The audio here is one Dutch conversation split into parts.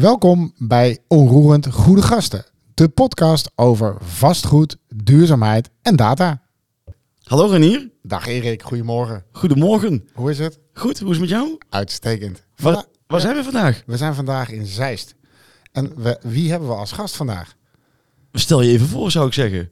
Welkom bij Onroerend Goede Gasten, de podcast over vastgoed, duurzaamheid en data. Hallo Renier, Dag Erik, goedemorgen. goedemorgen. Hoe is het? Goed, hoe is het met jou? Uitstekend. Waar, zijn we vandaag? We zijn vandaag in Zeist. En we, wie hebben we als gast vandaag? Stel je even voor, zou ik zeggen.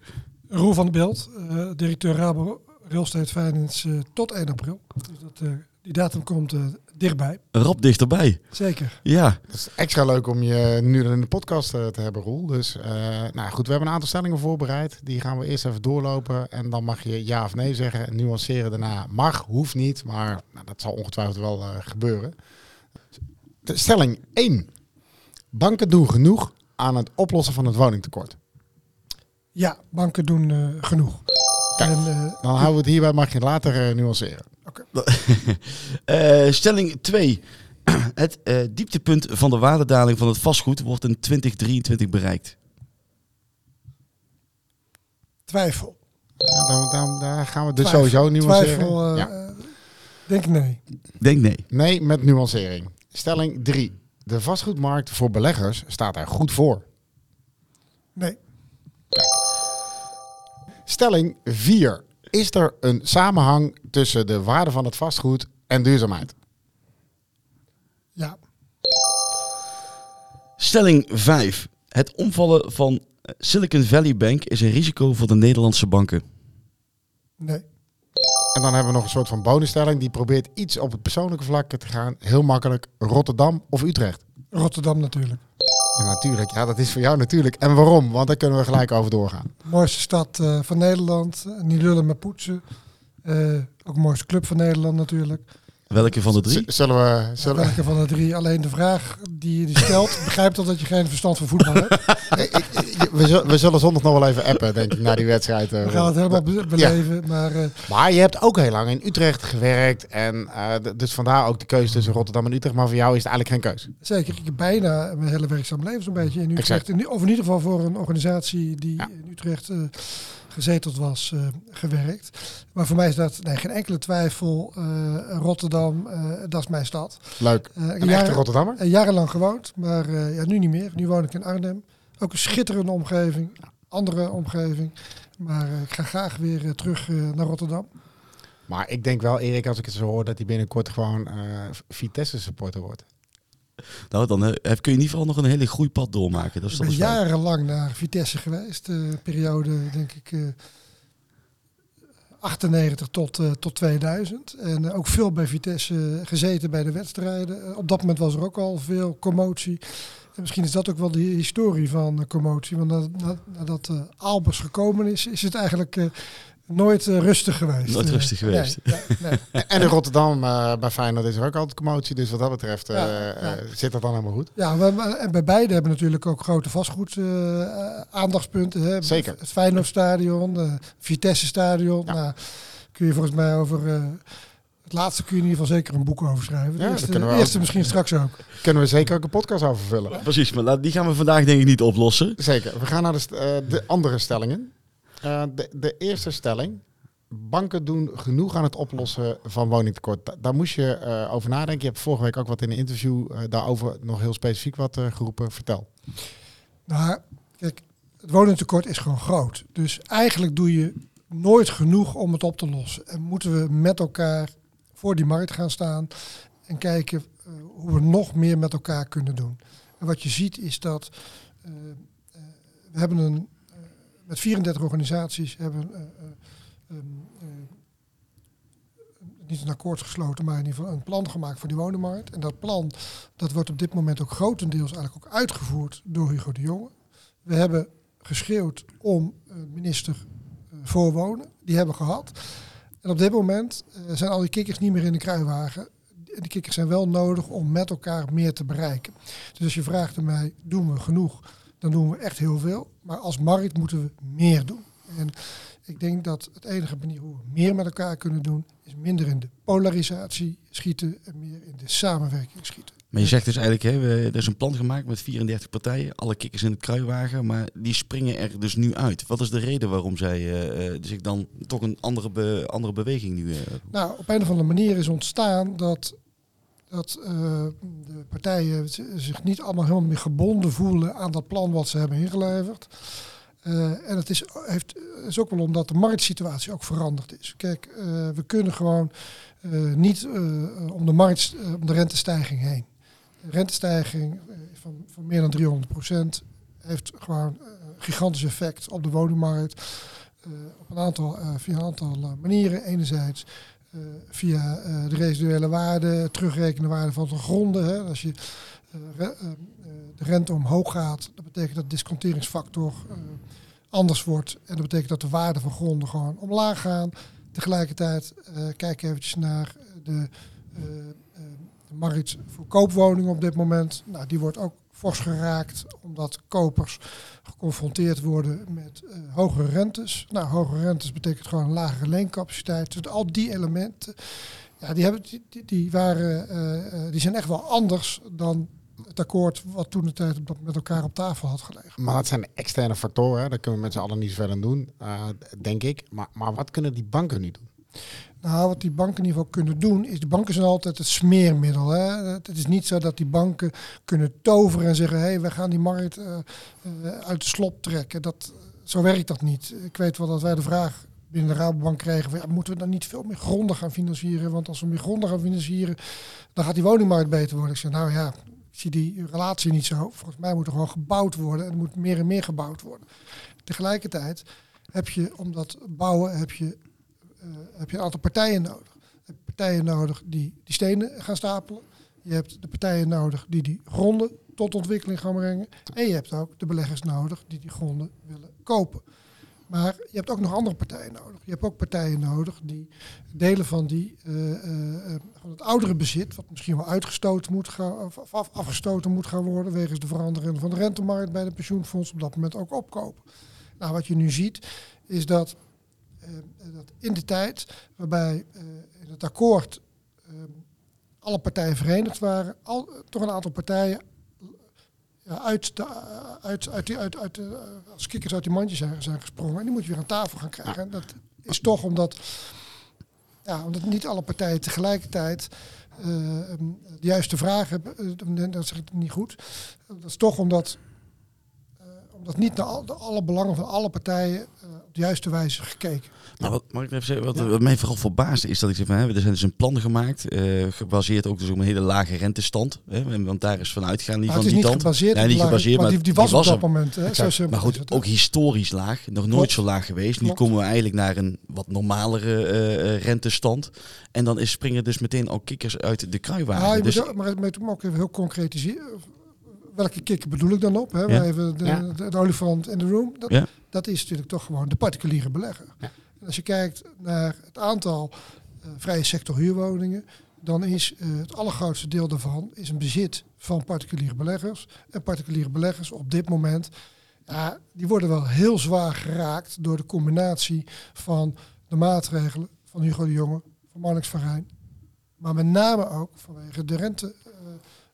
Roel van der Belt, eh, directeur Rabo Real Estate Finance eh, tot 1 april. Dus dat, eh, die datum komt dichtbij. Rap dichterbij. Zeker. Ja, Het is extra leuk om je nu in de podcast eh, te hebben, Roel. Dus eh, nou goed, we hebben een aantal stellingen voorbereid. Die gaan we eerst even doorlopen. En dan mag je ja of nee zeggen. En nuanceren daarna mag, hoeft niet. Maar nou, dat zal ongetwijfeld wel eh, gebeuren. De stelling 1. Banken doen genoeg aan het oplossen van het woningtekort. Ja, banken doen eh, genoeg. Kijk. En, eh, Dan houden we het hierbij, mag je later eh, Eh, stelling 2. Het eh, dieptepunt van de waardedaling van het vastgoed wordt in 2023 bereikt. twijfel. Ja, dan, dan, daar gaan we dus Twijfel. sowieso nuanceren. Twijfel, ja. eh, denk ik nee. Denk nee. Nee, met nuancering. Stelling 3. De vastgoedmarkt voor beleggers staat er goed voor. Nee. Stelling 4. Is er een samenhang tussen de waarde van het vastgoed en duurzaamheid? Ja. Stelling 5. Het omvallen van eh, Silicon Valley Bank is een risico voor de Nederlandse banken. Nee. En dan hebben we nog een soort van bonusstelling. Die probeert iets op het persoonlijke vlak te gaan. Heel makkelijk. Rotterdam of Utrecht? Rotterdam natuurlijk. Ja, natuurlijk. Ja, dat is voor jou natuurlijk. En waarom? Want daar kunnen we gelijk over doorgaan. Mooiste stad eh, van Nederland. Eh, niet lullen, maar poetsen. Eh, ook mooiste club van Nederland natuurlijk. Welke van de drie? Z- Zullen we... Zullen we Welke van de drie? Alleen de vraag die je stelt, begrijpt al dat je geen verstand van voetbal hebt. We, zullen, we zullen zondag nog wel even appen, denk ik, na die wedstrijd. eh, We gaan het helemaal be- beleven. Maar eh, Maar je hebt ook heel lang in Utrecht gewerkt. En eh, dus vandaar ook de keuze tussen Rotterdam en Utrecht. Maar voor jou is het eigenlijk geen keuze. zeker, ik heb bijna mijn hele werkzaam leven zo'n beetje in Utrecht. Exact. Of in ieder geval voor een organisatie die Ja. in Utrecht eh, gezeteld was, eh, gewerkt. Maar voor mij is dat nee, geen enkele twijfel. eh, Rotterdam, eh, dat is mijn stad. Leuk. Een echte jaren- Rotterdammer? jarenlang gewoond, maar ja, nu niet meer. Nu woon ik in Arnhem. Ook een schitterende omgeving, andere omgeving. Maar ik ga graag weer terug naar Rotterdam. Maar ik denk wel, Erik, als ik het zo hoor, dat hij binnenkort gewoon eh, Vitesse supporter wordt. Nou, dan eh, kun je in ieder geval nog een hele groeipad doormaken. Dat is Ik ben jarenlang naar Vitesse geweest. eh periode, denk ik, eh 98 tot, tot 2000. En ook veel bij Vitesse gezeten bij de wedstrijden. Op dat moment was er ook al veel commotie. En misschien is dat ook wel de historie van commotie. Want na- na- nadat eh Albers gekomen is, is het eigenlijk nooit eh, rustig geweest. Nooit rustig geweest. nee, nee, nee. En in Rotterdam, eh, bij Feyenoord, is er ook altijd commotie. Dus wat dat betreft eh, Ja, ja. zit dat dan helemaal goed. Ja, we- en bij beide hebben natuurlijk ook grote vastgoed aandachtspunten. Hè. Zeker. Het Feyenoordstadion, eh Vitesse Stadion. Ja. Nou, kun je volgens mij over... eh, het laatste kun je in ieder geval zeker een boek over schrijven. Ja, eerste, kunnen we de eerste ook. misschien straks ook. Kunnen we zeker ook een podcast over vullen. Precies, maar die gaan we vandaag denk ik niet oplossen. Zeker. We gaan naar de, st- eh, de andere stellingen. Eh, de, de eerste stelling. Banken doen genoeg aan het oplossen van woningtekort. Da- daar moest je eh, over nadenken. Je hebt vorige week ook wat in een interview eh, daarover nog heel specifiek wat geroepen. Vertel. Nou, kijk, het woningtekort is gewoon groot. Dus eigenlijk doe je nooit genoeg om het op te lossen. En moeten we met elkaar voor die markt gaan staan en kijken hoe we nog meer met elkaar kunnen doen. En wat je ziet is dat we hebben een met 34 organisaties hebben eh, eh, ehm, eh, niet een akkoord gesloten, maar in ieder geval een plan gemaakt voor die woningmarkt. En dat plan dat wordt op dit moment ook grotendeels eigenlijk ook uitgevoerd door Hugo de Jonge. We hebben geschreeuwd om minister voor wonen. Die hebben we gehad. En op dit moment zijn al die kikkers niet meer in de kruiwagen. En die kikkers zijn wel nodig om met elkaar meer te bereiken. Dus als je vraagt aan mij, doen we genoeg? Dan doen we echt heel veel. Maar als markt moeten we meer doen. En ik denk dat het enige manier hoe we meer met elkaar kunnen doen, is minder in de polarisatie schieten en meer in de samenwerking schieten. Maar je zegt dus eigenlijk, hè, we, er is een plan gemaakt met 34 partijen, alle kikkers in het kruiwagen, maar die springen er dus nu uit. Wat is de reden waarom zij eh, zich dan toch een andere, be- andere beweging nu... eh, Nou, op een of andere manier is ontstaan dat dat uh, de partijen zich niet allemaal helemaal meer gebonden voelen aan dat plan wat ze hebben ingeleverd. Uh, en het is, heeft, is ook wel omdat de marktsituatie ook veranderd is. Kijk, uh, we kunnen gewoon niet om de markt, om de rentestijging heen. De rentestijging van, van meer dan 300 procent heeft gewoon gigantisch effect op de woningmarkt. op een aantal, via een aantal manieren. Enerzijds via uh, de residuele waarde, terugrekenen waarde van de gronden. Hè. Als je uh, de rente omhoog gaat, dat betekent dat de disconteringsfactor anders wordt. En dat betekent dat de waarde van gronden gewoon omlaag gaan. Tegelijkertijd kijk eventjes naar de, de markt voor koopwoningen op dit moment. Nou, die wordt ook fors geraakt, omdat kopers geconfronteerd worden met uh, hogere rentes. Nou, hogere rentes betekent gewoon een lagere leencapaciteit. Dus al die elementen, ja, die, hebben, die, die, waren, uh, die zijn echt wel anders dan het akkoord wat toen de tijd met elkaar op tafel had gelegen. Maar dat zijn externe factoren, daar kunnen we met z'n allen niet verder aan doen, denk ik. Maar, maar wat kunnen die banken nu doen? Nou, wat die banken in ieder geval kunnen doen, is de banken zijn altijd het smeermiddel. Hè? Het is niet zo dat die banken kunnen toveren en zeggen, hé, hey, we gaan die markt uh, uh, uit de slop trekken. Dat, zo werkt dat niet. Ik weet wel dat wij de vraag binnen de Rabobank kregen, van, moeten we dan niet veel meer gronden gaan financieren? Want als we meer gronden gaan financieren, dan gaat die woningmarkt beter worden. Ik zeg, nou ja, ik zie die relatie niet zo. Volgens mij moet er gewoon gebouwd worden en er moet meer en meer gebouwd worden. Tegelijkertijd heb je, om dat bouwen, heb je heb je een aantal partijen nodig. Je hebt partijen nodig die die stenen gaan stapelen. Je hebt de partijen nodig die die gronden tot ontwikkeling gaan brengen. En je hebt ook de beleggers nodig die die gronden willen kopen. Maar je hebt ook nog andere partijen nodig. Je hebt ook partijen nodig die delen van, die, uh, uh, van het oudere bezit, wat misschien wel uitgestoten moet gaan, of af, afgestoten moet gaan worden, wegens de verandering van de rentemarkt bij de pensioenfonds, op dat moment ook opkopen. Nou, wat je nu ziet, is dat dat in de tijd waarbij uh, in het akkoord uh, alle partijen verenigd waren, al, toch een aantal partijen ja, uit, de, uit, uit, uit, uit als kikkers uit die mandjes zijn, zijn gesprongen. En die moet je weer aan tafel gaan krijgen. En dat is toch omdat, ja, omdat niet alle partijen tegelijkertijd de juiste vraag hebben. dat zeg ik niet goed. Dat is toch omdat omdat niet naar alle belangen van alle partijen uh, op de juiste wijze gekeken. Nou, wat, mag ik even zeggen, wat, ja. wat mij vooral verbaasde is dat ik zeg van, hè, er zijn dus een plan gemaakt, uh, gebaseerd ook dus op een hele lage rentestand. Hè, want daar is vanuit gaan die nou, van die tand. Gebaseerd nee, niet gebaseerd, maar die, die was, die was op dat moment. Hè, zo maar goed, ook historisch laag, nog nooit Klopt. zo laag geweest. Nu komen we eigenlijk naar een wat normalere uh, rentestand. En dan is, springen dus meteen al kikkers uit de kruiwagen. Ja, dus, ook, maar het moet ook even heel concretiseren welke kikker bedoel ik dan op? Hè? Ja. Even de, ja. de, de, olifant in de room. Dat, ja. dat is natuurlijk toch gewoon de particuliere belegger. Als je kijkt naar het aantal uh, vrije sector huurwoningen, dan is uh, het allergrootste deel daarvan is een bezit van particuliere beleggers. En particuliere beleggers op dit moment, ja, die worden wel heel zwaar geraakt door de combinatie van de maatregelen van Hugo de Jonge, van Marnix van Rijn. Maar met name ook vanwege de rente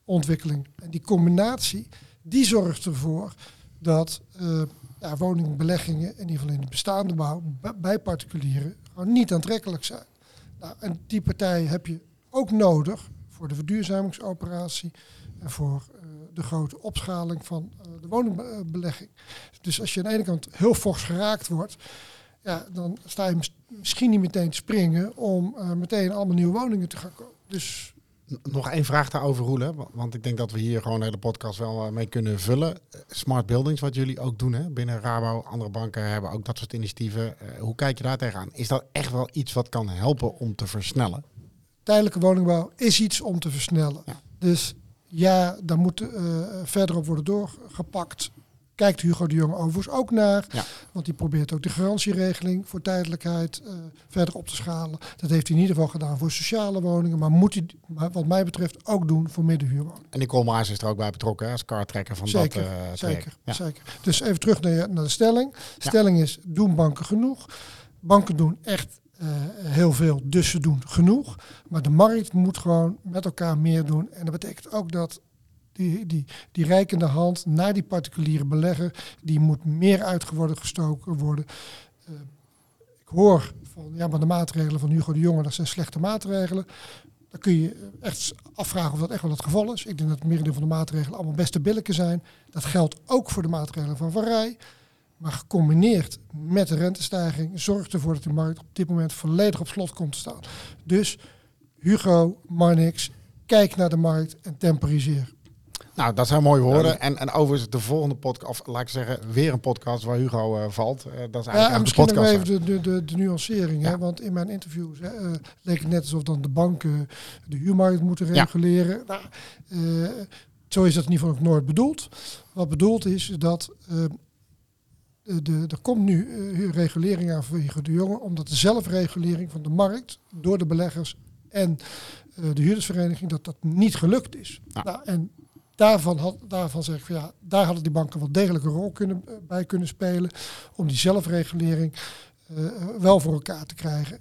ontwikkeling. En die combinatie, die zorgt ervoor dat uh, ja, woningbeleggingen, in ieder geval in de bestaande bouw, bij particulieren, gewoon niet aantrekkelijk zijn. Nou, en die partij heb je ook nodig voor de verduurzamingsoperatie en voor uh, de grote opschaling van uh, de woningbelegging. Dus als je aan de ene kant heel fors geraakt wordt, ja, dan sta je misschien niet meteen te springen om meteen allemaal nieuwe woningen te gaan kopen. Dus nog één vraag daarover, Roelen. Want ik denk dat we hier gewoon de hele podcast wel mee kunnen vullen. Smart buildings, wat jullie ook doen hè? binnen Rabo. Andere banken hebben ook dat soort initiatieven. Uh, hoe kijk je daar tegenaan? Is dat echt wel iets wat kan helpen om te versnellen? Tijdelijke woningbouw is iets om te versnellen. Ja. Dus ja, daar moet uh, verder op worden doorgepakt kijkt Hugo de Jong overigens ook naar. Ja. Want die probeert ook de garantieregeling voor tijdelijkheid uh, verder op te schalen. Dat heeft hij in ieder geval gedaan voor sociale woningen. Maar moet hij, wat mij betreft, ook doen voor middenhuurwoningen. En Nicole Maas is er ook bij betrokken als kartrekker van zeker, dat uh, Zeker, ja. zeker. Dus even terug naar, naar de stelling. De stelling is, doen banken genoeg? Banken doen echt uh, heel veel, dus ze doen genoeg. Maar de markt moet gewoon met elkaar meer doen. En dat betekent ook dat die, die, die hand naar die particuliere belegger, die moet meer uitgeworden gestoken worden. Uh, ik hoor van ja, maar de maatregelen van Hugo de Jonge, dat zijn slechte maatregelen. dan kun je echt afvragen of dat echt wel het geval is. Ik denk dat het merendeel van de maatregelen allemaal beste billijke zijn. Dat geldt ook voor de maatregelen van Van Rij. Maar gecombineerd met de rentestijging zorgt ervoor dat de markt op dit moment volledig op slot komt te staan. Dus Hugo, Marnix, kijk naar de markt en temporiseer. Nou, dat zijn mooie woorden. En, en overigens de volgende podcast, of laat ik zeggen, weer een podcast waar Hugo uh, valt. Uh, dat is eigenlijk ja, de misschien podcast. nog even de, de, de, de nuancering. Ja. Hè? Want in mijn interviews uh, leek het net alsof dan de banken de huurmarkt moeten reguleren. Nou, zo is dat in ieder geval ook nooit bedoeld. Wat bedoeld is dat de, de, er komt nu regulering aan vanwege de jongen, omdat de zelfregulering van de markt door de beleggers en de huurdersvereniging, dat dat niet gelukt is. Nou, en daarvan, had, daarvan zeg ik van ja, daar hadden die banken wel degelijk een rol kunnen, uh, bij kunnen spelen om die zelfregulering wel voor elkaar te krijgen.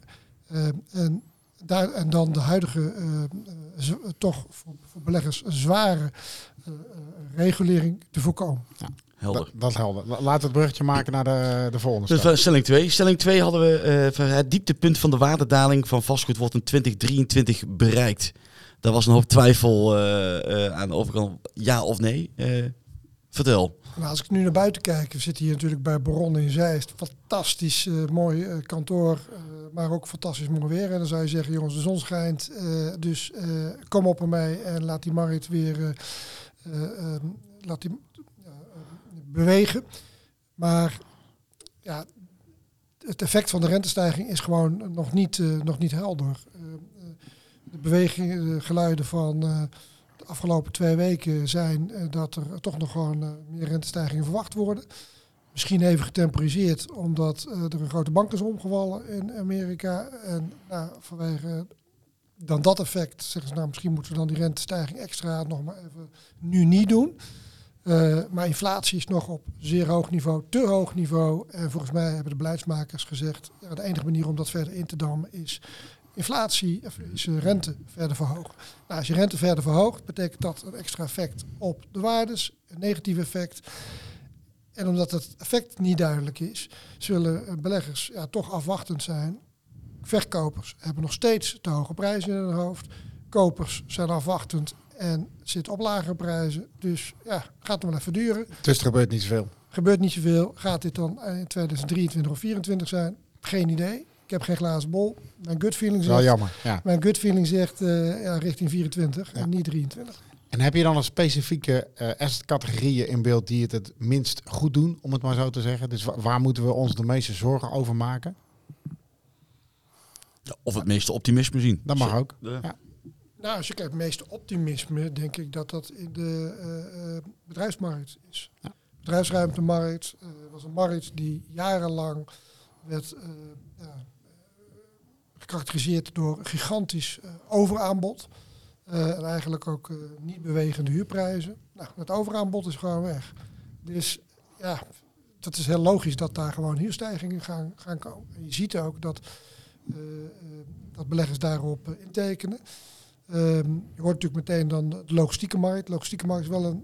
en, daar, en dan de huidige toch voor, voor, beleggers zware regulering te voorkomen. Ja. Helder. Dat, dat is helder. Laten we het bruggetje maken naar de, de volgende dus stelling 2. Stelling 2 hadden we uh, het dieptepunt van de waardedaling van vastgoed wordt in 2023 bereikt. Daar was een hoop twijfel uh, uh, aan de overkant, ja of nee. vertel. Nou, als ik nu naar buiten kijk, zitten hier natuurlijk bij Baron in Zeist. Fantastisch mooi kantoor, maar ook fantastisch mooi weer. En dan zou je zeggen, jongens, de zon schijnt, dus kom op ermee en laat die markt weer... laat die bewegen. Maar ja, het effect van de rentestijging is gewoon nog niet, nog niet helder. Uh, de bewegingen, de geluiden van uh, de afgelopen twee weken zijn dat er toch nog gewoon meer rentestijgingen verwacht worden. Misschien even getemporiseerd, omdat er een grote bank is omgevallen in Amerika. En nou, vanwege dan dat effect zeggen ze, nou misschien moeten we dan die rentestijging extra nog maar even nu niet doen. Maar inflatie is nog op zeer hoog niveau, te hoog niveau. En volgens mij hebben de beleidsmakers gezegd, ja, de enige manier om dat verder in te dammen is inflatie, of is rente verder verhogen. Nou, als je rente verder verhoogt, betekent dat een extra effect op de waardes, een negatief effect. En omdat het effect niet duidelijk is, zullen beleggers ja, toch afwachtend zijn. Verkopers hebben nog steeds te hoge prijzen in hun hoofd. Kopers zijn afwachtend en zit op lagere prijzen. Dus ja, gaat het wel even duren. Dus er gebeurt niet zoveel. Gebeurt niet zoveel. Gaat dit dan in 2023 of 2024 zijn? Geen idee. Ik heb geen glazen bol. Mijn gut feeling zegt. Wel jammer. Ja. Mijn gut feeling zegt uh, ja, richting 24 ja. en niet 23. En heb je dan een specifieke uh, asset-categorieën in beeld die het het minst goed doen, om het maar zo te zeggen? Dus waar, waar moeten we ons de meeste zorgen over maken? Ja, of het meeste optimisme zien. Dat mag ook. Ja. Nou, als je kijkt, het meeste optimisme, denk ik dat dat in de uh, uh, bedrijfsmarkt is. Ja. Bedrijfsruimtemarkt uh, was een markt die jarenlang werd gekarakteriseerd door gigantisch overaanbod. en eigenlijk ook niet bewegende huurprijzen. Nou, het overaanbod is gewoon weg. Dus ja, dat is heel logisch dat daar gewoon huurstijgingen gaan, gaan komen. En je ziet ook dat, dat beleggers daarop intekenen. Um, je hoort natuurlijk meteen dan de logistieke markt. De logistieke markt is wel een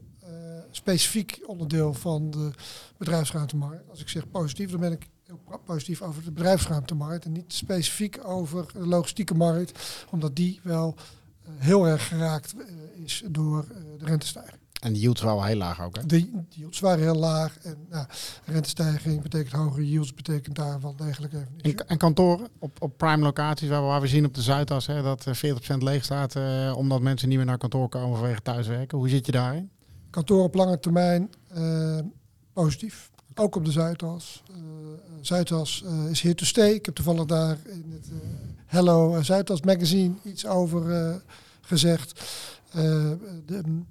specifiek onderdeel van de bedrijfsruimtemarkt. Als ik zeg positief, dan ben ik heel positief over de bedrijfsruimtemarkt en niet specifiek over de logistieke markt, omdat die wel uh, heel erg geraakt uh, is door de rentestijging. En de yields waren heel laag ook, hè? De, yields waren heel laag. En nou, rentestijging betekent hogere yields, betekent daar wel degelijk even en, en, kantoren op, op prime locaties, waar we, waar we zien op de Zuidas, hè, dat 40% leeg staat, omdat mensen niet meer naar kantoor komen vanwege thuiswerken. Hoe zit je daarin? Kantoor op lange termijn uh, positief. Ook op de Zuidas. Uh, Zuidas is here to stay. Ik heb toevallig daar in het Hello Zuidas magazine iets over gezegd. de,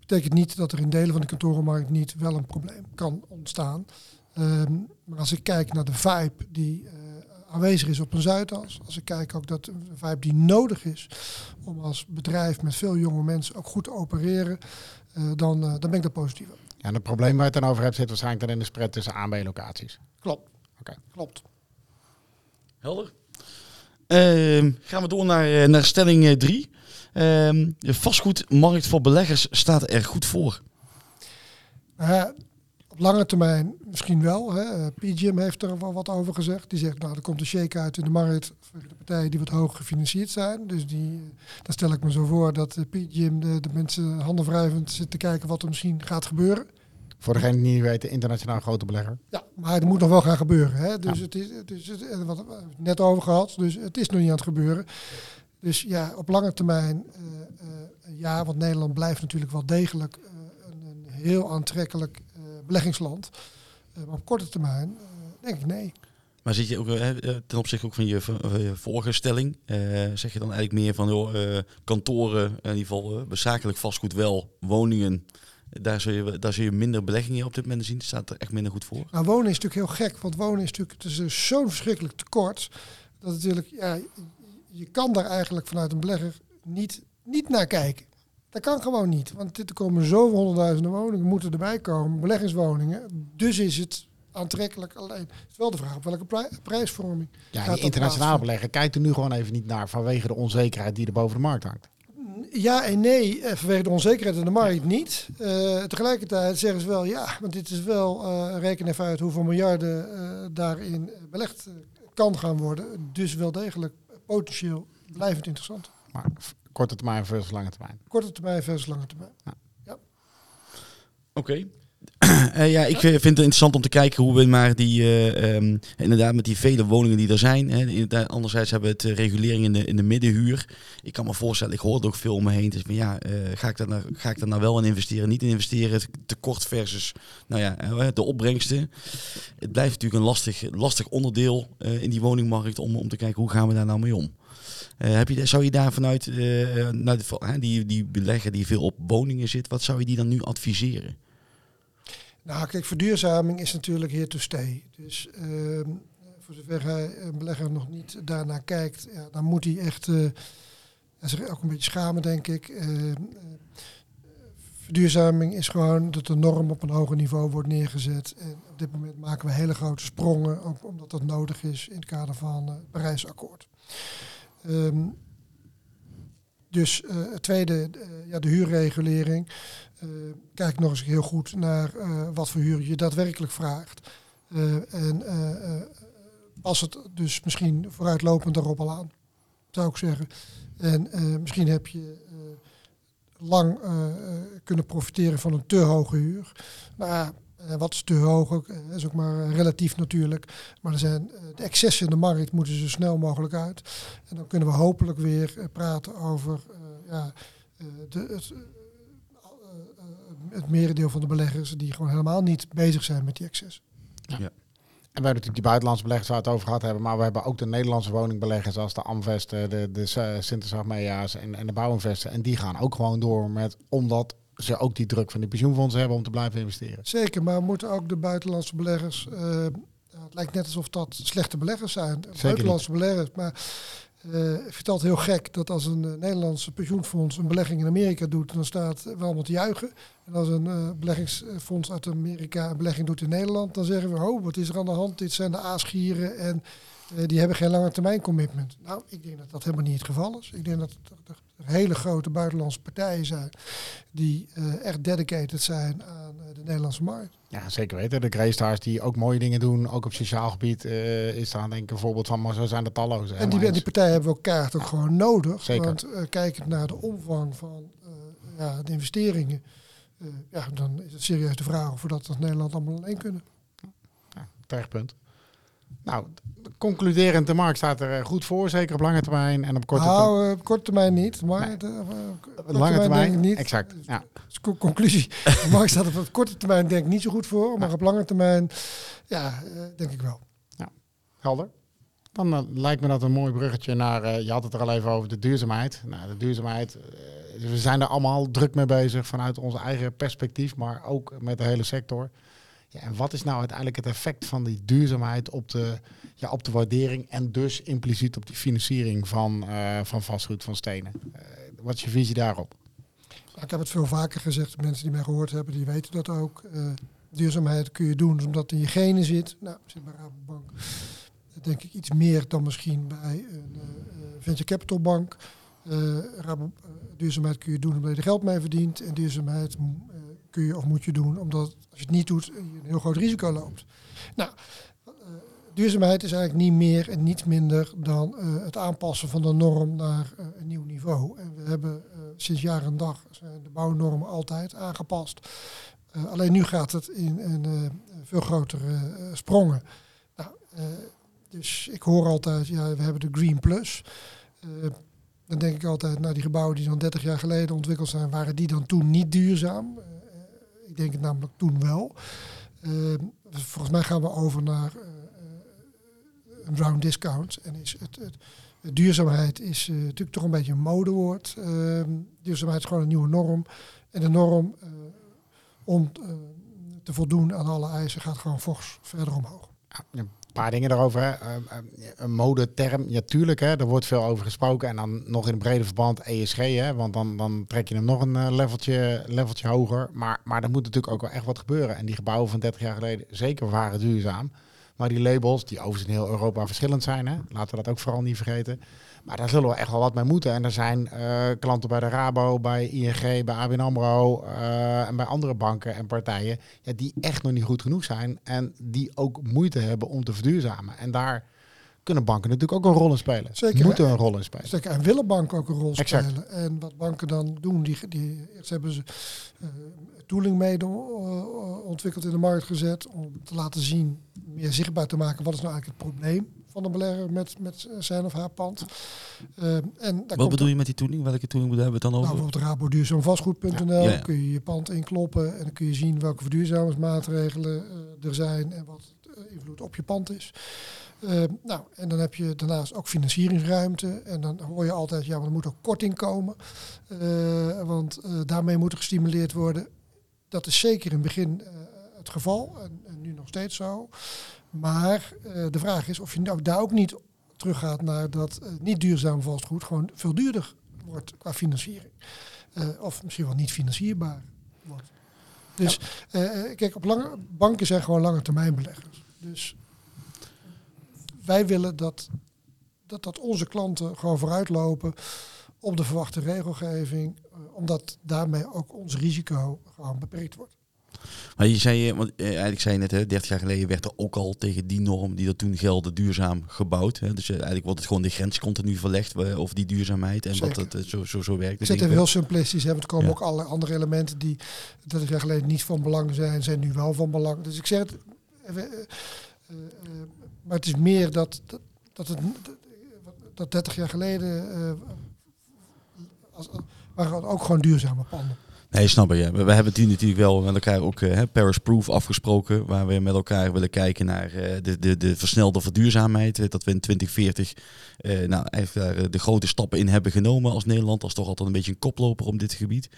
betekent niet dat er in delen van de kantorenmarkt niet wel een probleem kan ontstaan. Um, maar als ik kijk naar de vibe die aanwezig is op een Zuidas, als ik kijk ook dat een vibe die nodig is om als bedrijf met veel jonge mensen ook goed te opereren, uh, dan, uh, dan ben ik daar positief over. Ja, en het probleem waar je het dan over hebt zit waarschijnlijk dan in de spread tussen A en B locaties. Klopt. Okay. Klopt. Helder. Uh, gaan we door naar, naar stelling 3. Um, de vastgoedmarkt voor beleggers staat er goed voor. Uh, Op lange termijn misschien wel. Hè. Eh, PGM heeft er wel wat over gezegd. Die zegt, nou, er komt een shake uit in de markt voor de partijen die wat hoger gefinancierd zijn. Dus die, uh, dan stel ik me zo voor dat uh, PGM de, de mensen handen wrijvend zit te kijken wat er misschien gaat gebeuren. Voor degene die niet weten, internationaal grote belegger. Ja, maar het moet nog wel gaan gebeuren. Hè? Dus ja. het is, het is het, wat we het net over gehad. Dus het is nog niet aan het gebeuren. Dus ja, op lange termijn ja, want Nederland blijft natuurlijk wel degelijk een, een heel aantrekkelijk beleggingsland. Uh, maar op korte termijn uh, denk ik nee. Maar zit je ook uh, ten opzichte ook van je, je vorige stelling, zeg je dan eigenlijk meer van joh, kantoren, in ieder geval zakelijk vastgoed wel, woningen, daar zul, je, daar zul je minder beleggingen op dit moment zien. Staat er echt minder goed voor? Nou, wonen is natuurlijk heel gek, want wonen is natuurlijk het is zo'n verschrikkelijk tekort. Dat natuurlijk, ja, je kan daar eigenlijk vanuit een belegger niet, niet naar kijken. Dat kan gewoon niet. Want er komen zoveel honderdduizenden woningen, moeten erbij komen, beleggingswoningen. Dus is het aantrekkelijk. Alleen het is wel de vraag op welke pri prijsvorming. Ja, die internationale belegger kijkt er nu gewoon even niet naar vanwege de onzekerheid die er boven de markt hangt. Ja en nee, vanwege de onzekerheid in de markt niet. Uh, tegelijkertijd zeggen ze wel, ja, want dit is wel, uh, reken even uit hoeveel miljarden uh, daarin belegd kan gaan worden. Dus wel degelijk potentieel blijvend interessant. Maar korte termijn versus lange termijn. Korte termijn versus lange termijn. Ja. ja. Oké. Okay. Uh, ja, ik vind het interessant om te kijken hoe we maar die, uh, um, inderdaad met die vele woningen die er zijn. Hè, inderdaad, anderzijds hebben we het uh, regulering in de, in de middenhuur. Ik kan me voorstellen, ik hoor het ook veel om me heen. Dus ja, ga, ik daar nou, ga ik daar nou wel in investeren? Niet in investeren, tekort versus nou ja, de opbrengsten. Het blijft natuurlijk een lastig, lastig onderdeel in die woningmarkt om, om te kijken hoe gaan we daar nou mee om. Uh, heb je, zou je daar vanuit uh, nou, die, die belegger die veel op woningen zit, wat zou je die dan nu adviseren? Nou, kijk, verduurzaming is natuurlijk here to stay. Dus uh, voor zover hij een belegger nog niet daarnaar kijkt, ja, dan moet hij echt uh, zich ook een beetje schamen, denk ik. Uh, verduurzaming is gewoon dat de norm op een hoger niveau wordt neergezet. En op dit moment maken we hele grote sprongen, ook omdat dat nodig is in het kader van het Parijsakkoord. Um, dus uh, het tweede, uh, ja, de huurregulering. Uh, kijk nog eens heel goed naar wat voor huur je daadwerkelijk vraagt. en pas het dus misschien vooruitlopend daarop al aan, zou ik zeggen. En misschien heb je lang kunnen profiteren van een te hoge huur. Maar uh, wat is te hoog ook, uh, is ook maar relatief natuurlijk. Maar er zijn, uh, de excessen in de markt moeten zo snel mogelijk uit. En dan kunnen we hopelijk weer praten over ja, de, het, het merendeel van de beleggers die gewoon helemaal niet bezig zijn met die excess. Ja. ja. En we hebben natuurlijk die buitenlandse beleggers waar we het over gehad hebben, maar we hebben ook de Nederlandse woningbeleggers zoals de Amvesten, de, de Sinterklaas en, en de Bouwinvesten. En die gaan ook gewoon door met, omdat ze ook die druk van die pensioenfondsen hebben om te blijven investeren. Zeker, maar moeten ook de buitenlandse beleggers. Uh, het lijkt net alsof dat slechte beleggers zijn. Zeker buitenlandse niet. beleggers. Maar uh, ik vind het altijd heel gek dat als een uh, Nederlandse pensioenfonds een belegging in Amerika doet, dan staat we allemaal te juichen. En als een uh, beleggingsfonds uit Amerika een belegging doet in Nederland, dan zeggen we, oh, wat is er aan de hand? Dit zijn de aasgieren en die hebben geen lange termijn commitment. Nou, ik denk dat dat helemaal niet het geval is. Ik denk dat er hele grote buitenlandse partijen zijn die uh, echt dedicated zijn aan uh, de Nederlandse markt. Ja, zeker weten. De Greystars die ook mooie dingen doen, ook op sociaal gebied, uh, is daar denk ik een voorbeeld van, maar zo zijn er talloze. En die, die partijen hebben ook kaart ook gewoon nodig. Zeker. Want kijkend naar de omvang van ja, de investeringen, ja, dan is het serieus de vraag of we dat als Nederland allemaal alleen kunnen. Ja, terecht punt. Nou, concluderend, de markt staat er goed voor, zeker op lange termijn en op korte nou, termijn. Nou, op korte termijn niet, maar nee. de, uh, lange termijn niet. Exact. Ja. Dus co conclusie, de markt staat op korte termijn denk ik niet zo goed voor, maar op lange termijn, ja, denk ik wel. Ja, helder. Dan uh, lijkt me dat een mooi bruggetje naar, je had het er al even over, de duurzaamheid. Nou, de duurzaamheid, we zijn er allemaal druk mee bezig vanuit ons eigen perspectief, maar ook met de hele sector. Ja, en wat is nou uiteindelijk het effect van die duurzaamheid op de, ja, op de waardering en dus impliciet op die financiering van, uh, van vastgoed, van stenen? Uh, wat is je visie daarop? Nou, ik heb het veel vaker gezegd, mensen die mij gehoord hebben, die weten dat ook. Uh, duurzaamheid kun je doen omdat in je genen zit. Nou, zit bij Rabobank denk ik iets meer dan misschien bij een venture capital bank. duurzaamheid kun je doen omdat je er geld mee verdient. En duurzaamheid kun je of moet je doen, omdat als je het niet doet, je een heel groot risico loopt. Nou, uh, duurzaamheid is eigenlijk niet meer en niet minder dan uh, het aanpassen van de norm naar een nieuw niveau. En we hebben sinds jaar en dag de bouwnormen altijd aangepast. alleen nu gaat het in veel grotere sprongen. Nou, dus ik hoor altijd, ja, we hebben de Green Plus. dan denk ik altijd, nou die gebouwen die dan 30 jaar geleden ontwikkeld zijn, waren die dan toen niet duurzaam? Ik denk het namelijk toen wel. volgens mij gaan we over naar een round discount. En is het, het, duurzaamheid is uh, natuurlijk toch een beetje een modewoord. Uh, duurzaamheid is gewoon een nieuwe norm. En de norm om te voldoen aan alle eisen gaat gewoon fors verder omhoog. Ja, paar dingen daarover. Hè. een modeterm, ja tuurlijk, hè, er wordt veel over gesproken. En dan nog in een brede verband ESG, hè, want dan, dan trek je hem nog een leveltje, leveltje hoger. Maar, maar er moet natuurlijk ook wel echt wat gebeuren. En die gebouwen van 30 jaar geleden zeker waren duurzaam. Maar die labels, die overigens in heel Europa verschillend zijn, hè? laten we dat ook vooral niet vergeten. Maar daar zullen we echt wel wat mee moeten. En er zijn uh, klanten bij de Rabo, bij ING, bij ABN AMRO uh, en bij andere banken en partijen... Ja, die echt nog niet goed genoeg zijn en die ook moeite hebben om te verduurzamen. En daar kunnen banken natuurlijk ook een rol in spelen. Zeker. Moeten een rol in spelen. Zeker. En willen banken ook een rol exact. spelen. En wat banken dan doen, die, die eerst hebben ze uh, tooling mee ontwikkeld in de markt gezet om te laten zien, meer zichtbaar te maken, wat is nou eigenlijk het probleem van de belegger met, met zijn of haar pand. Uh, en Wat bedoel je met die tooling? Welke tooling hebben we het dan over? Nou, bijvoorbeeld raboduurzaamvastgoed.nl ja. kun je je pand inkloppen en dan kun je zien welke verduurzamingsmaatregelen uh, er zijn en wat invloed op je pand is. Uh, nou, en dan heb je daarnaast ook financieringsruimte. En dan hoor je altijd, ja, maar er moet ook korting komen. Want daarmee moet er gestimuleerd worden. Dat is zeker in het begin het geval. En, en, nu nog steeds zo. Maar de vraag is of je nou daar ook niet teruggaat naar dat niet duurzaam vastgoed gewoon veel duurder wordt qua financiering. of misschien wel niet financierbaar wordt. Dus kijk, op lange, banken zijn gewoon lange termijn beleggers. Dus wij willen dat, dat, dat onze klanten gewoon vooruitlopen op de verwachte regelgeving, omdat daarmee ook ons risico gewoon beperkt wordt. Maar je zei, want eh, eigenlijk zei je net, hè, 30 jaar geleden werd er ook al tegen die norm die er toen gelde duurzaam gebouwd. Hè. Dus eigenlijk wordt het gewoon de grens continu verlegd over die duurzaamheid en Zeker. dat het zo, zo, zo werkt. Dus het heel simplistisch. Hè, want er komen ook alle andere elementen die 30 jaar geleden niet van belang zijn, zijn nu wel van belang. Dus ik zeg het, uh, maar het is meer dat, dat, dat het dat 30 jaar geleden uh, als, waren ook gewoon duurzame panden. Nee, snap je. We, we hebben het natuurlijk wel met elkaar ook uh, Paris Proof afgesproken. Waar we met elkaar willen kijken naar uh, de, de, de versnelde verduurzaamheid. Dat we in 2040 uh, nou, eigenlijk de grote stappen in hebben genomen als Nederland. Als toch altijd een beetje een koploper op dit gebied.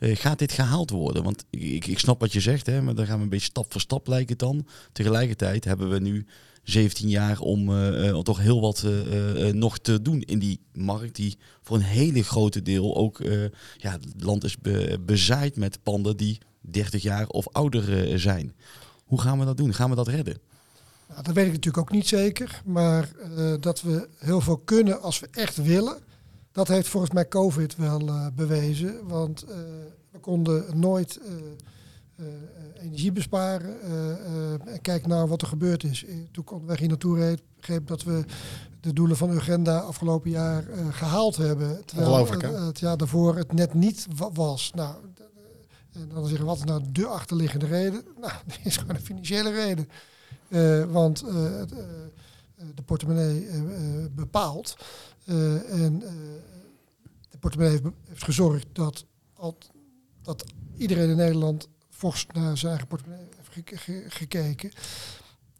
gaat dit gehaald worden? Want ik, ik snap wat je zegt, hè, maar dan gaan we een beetje stap voor stap lijken dan. Tegelijkertijd hebben we nu 17 jaar om uh, toch heel wat uh, nog te doen in die markt. Die voor een hele grote deel ook, ja, het land is be bezaaid met panden die 30 jaar of ouder zijn. Hoe gaan we dat doen? Gaan we dat redden? Nou, dat weet ik natuurlijk ook niet zeker. Maar dat we heel veel kunnen als we echt willen. Dat heeft volgens mij COVID wel bewezen. Want we konden nooit energie besparen. Uh, kijk naar wat er gebeurd is. Toen kon wij hier naartoe reed, dat we de doelen van agenda afgelopen jaar gehaald hebben. Terwijl het jaar daarvoor het net niet was. Nou, en dan zeggen wat is nou de achterliggende reden? Nou, dat is gewoon een financiële reden. want de portemonnee bepaalt. en de portemonnee heeft, heeft gezorgd dat, dat iedereen in Nederland fors naar zijn eigen portemonnee gekeken.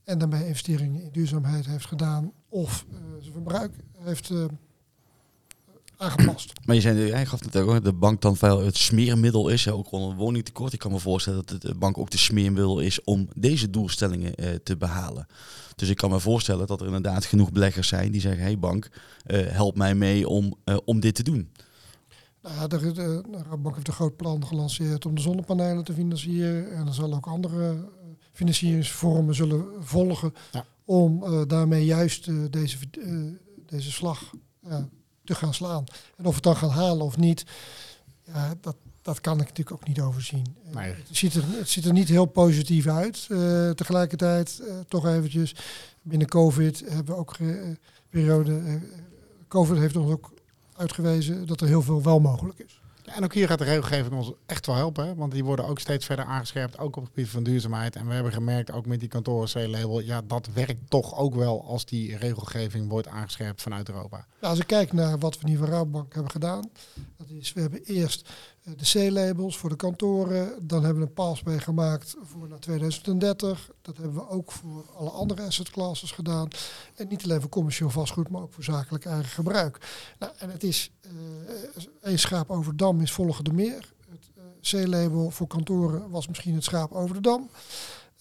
En daarmee investeringen in duurzaamheid heeft gedaan. Of uh, zijn verbruik heeft uh, aangepast. Maar je zei, jij gaf het ook, de bank dan veel het smeermiddel is. Ook gewoon een woningtekort. Ik kan me voorstellen dat de bank ook de smeermiddel is om deze doelstellingen uh, te behalen. Dus ik kan me voorstellen dat er inderdaad genoeg beleggers zijn die zeggen, hey bank, help mij mee om, om dit te doen. Nou, de, de, Rabobank heeft een groot plan gelanceerd om de zonnepanelen te financieren. En er zullen ook andere eh, financieringsvormen zullen volgen om uh, daarmee juist uh, deze, uh, deze slag te gaan slaan. En of het dan gaan halen of niet, ja, dat, dat kan ik natuurlijk ook niet overzien. Eh, Nee. Het, ziet er, het ziet er niet heel positief uit. Eh, tegelijkertijd, eh, toch eventjes, binnen COVID hebben we ook eh, periode. eh, COVID heeft ons ook uitgewezen dat er heel veel wel mogelijk is. Ja, en ook hier gaat de regelgeving ons echt wel helpen. Hè? Want die worden ook steeds verder aangescherpt, ook op het gebied van duurzaamheid. En we hebben gemerkt, ook met die kantoren C-label, ja, dat werkt toch ook wel als die regelgeving wordt aangescherpt vanuit Europa. Nou, als ik kijk naar wat we nu van Rabobank hebben gedaan, dat is, we hebben eerst de C-labels voor de kantoren, dan hebben we een pathway gemaakt voor naar 2030. Dat hebben we ook voor alle andere asset classes gedaan. En niet alleen voor commercieel vastgoed, maar ook voor zakelijk eigen gebruik. Nou, en het is eh één schaap over dam is volgen de meer. Het eh, C-label voor kantoren was misschien het schaap over de dam.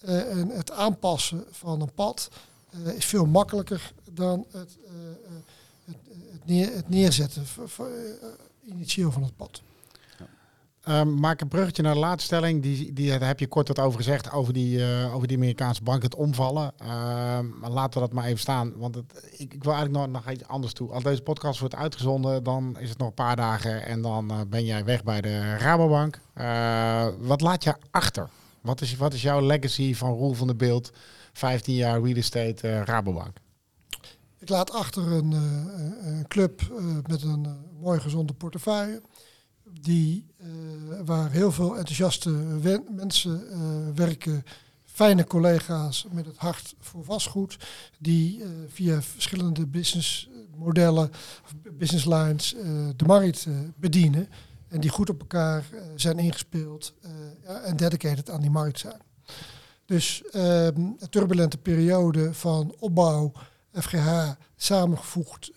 Eh, en het aanpassen van een pad eh, is veel makkelijker dan het, eh, eh, het, het, neer, het neerzetten eh, initieel van het pad. Ehm, maak een bruggetje naar de laatste stelling. Die, die, daar heb je kort wat over gezegd, over die, eh, over die Amerikaanse bank, het omvallen. Ehm, laten we dat maar even staan. Want het, ik, ik wil eigenlijk nog, nog iets anders toe. Als deze podcast wordt uitgezonden, dan is het nog een paar dagen en dan eh, ben jij weg bij de Rabobank. Eh, wat laat je achter? Wat is, wat is jouw legacy van Roel van der Beeld, 15 jaar real estate Rabobank? Ik laat achter een, een club met een mooi gezonde portefeuille. Die, eh, waar heel veel enthousiaste mensen eh, werken. Fijne collega's met het hart voor vastgoed. Die eh, via verschillende businessmodellen, business lines, de markt bedienen. En die goed op elkaar zijn ingespeeld en dedicated aan die markt zijn. Dus ehm, een turbulente periode van opbouw, FGH samengevoegd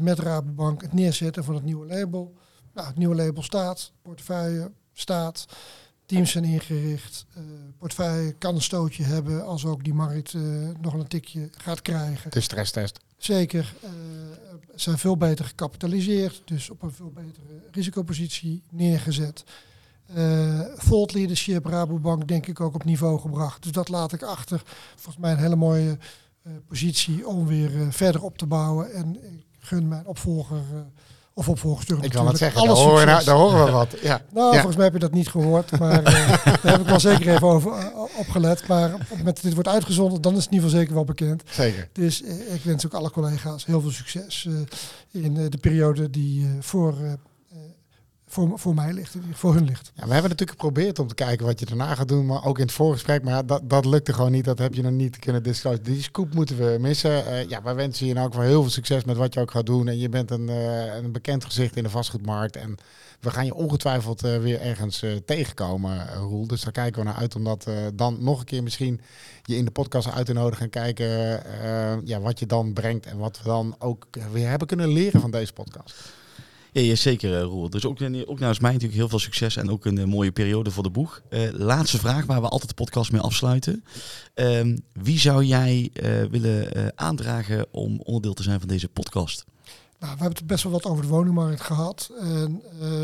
met Rabobank, het neerzetten van het nieuwe label. Nou, het nieuwe label staat, portefeuille staat, teams zijn ingericht. eh portefeuille kan een stootje hebben als ook die markt eh, nog een tikje gaat krijgen. De stresstest. Zeker, eh, zijn veel beter gecapitaliseerd, dus op een veel betere risicopositie neergezet. Thought leadership, Rabobank denk ik ook op niveau gebracht. Dus dat laat ik achter. Volgens mij een hele mooie positie om weer verder op te bouwen. En ik gun mijn opvolger of opvolgster Ik kan het zeggen, daar horen, we, succes. daar horen we wat. Ja. Nou, Ja. volgens mij heb je dat niet gehoord, maar eh, daar heb ik wel zeker even over eh, opgelet. Maar op het moment dat dit wordt uitgezonden, dan is het in ieder geval zeker wel bekend. Zeker. Dus eh, ik wens ook alle collega's heel veel succes in de periode die voor, voor, voor mij ligt, voor hun ligt. Ja, we hebben natuurlijk geprobeerd om te kijken wat je daarna gaat doen, maar ook in het voorgesprek. Maar ja, dat, dat lukte gewoon niet. Dat heb je nog niet kunnen disclosen. Die scoop moeten we missen. Eh, ja, wij wensen je in elk geval heel veel succes met wat je ook gaat doen. En je bent een, eh, een bekend gezicht in de vastgoedmarkt. En we gaan je ongetwijfeld eh, weer ergens tegenkomen, Roel. Dus daar kijken we naar uit om dat dan nog een keer misschien je in de podcast uit te nodigen. En kijken ja, wat je dan brengt en wat we dan ook weer hebben kunnen leren van deze podcast. Ja, ja zeker, eh, Roel. Dus ook, ook namens mij natuurlijk heel veel succes en ook een eh, mooie periode voor de boeg. Eh, laatste vraag waar we altijd de podcast mee afsluiten. Ehm, wie zou jij eh, willen eh, aandragen om onderdeel te zijn van deze podcast? Nou, we hebben het best wel wat over de woningmarkt gehad. En eh,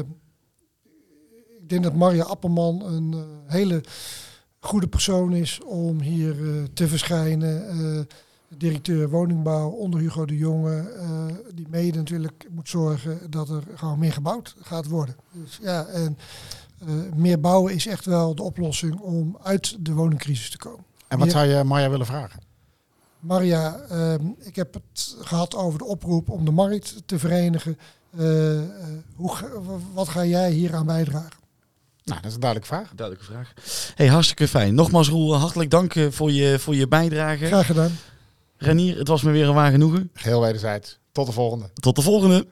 ik denk dat Maria Appelman een eh, hele goede persoon is om hier eh, te verschijnen. Directeur woningbouw onder Hugo de Jonge, eh, die mede natuurlijk moet zorgen dat er gewoon meer gebouwd gaat worden. Dus ja, en eh, meer bouwen is echt wel de oplossing om uit de woningcrisis te komen. En wat zou je Marja willen vragen? Maria, ehm, ik heb het gehad over de oproep om de markt te verenigen. Eh, eh, hoe, wat ga jij hier aan bijdragen? Nou, dat is een duidelijke vraag. Duidelijke vraag. Hey, hartstikke fijn. Nogmaals, Roel, hartelijk dank voor je, voor je bijdrage. Graag gedaan. Renier, het was me weer een waar genoegen. Geheel wederzijds. Tot de volgende. Tot de volgende.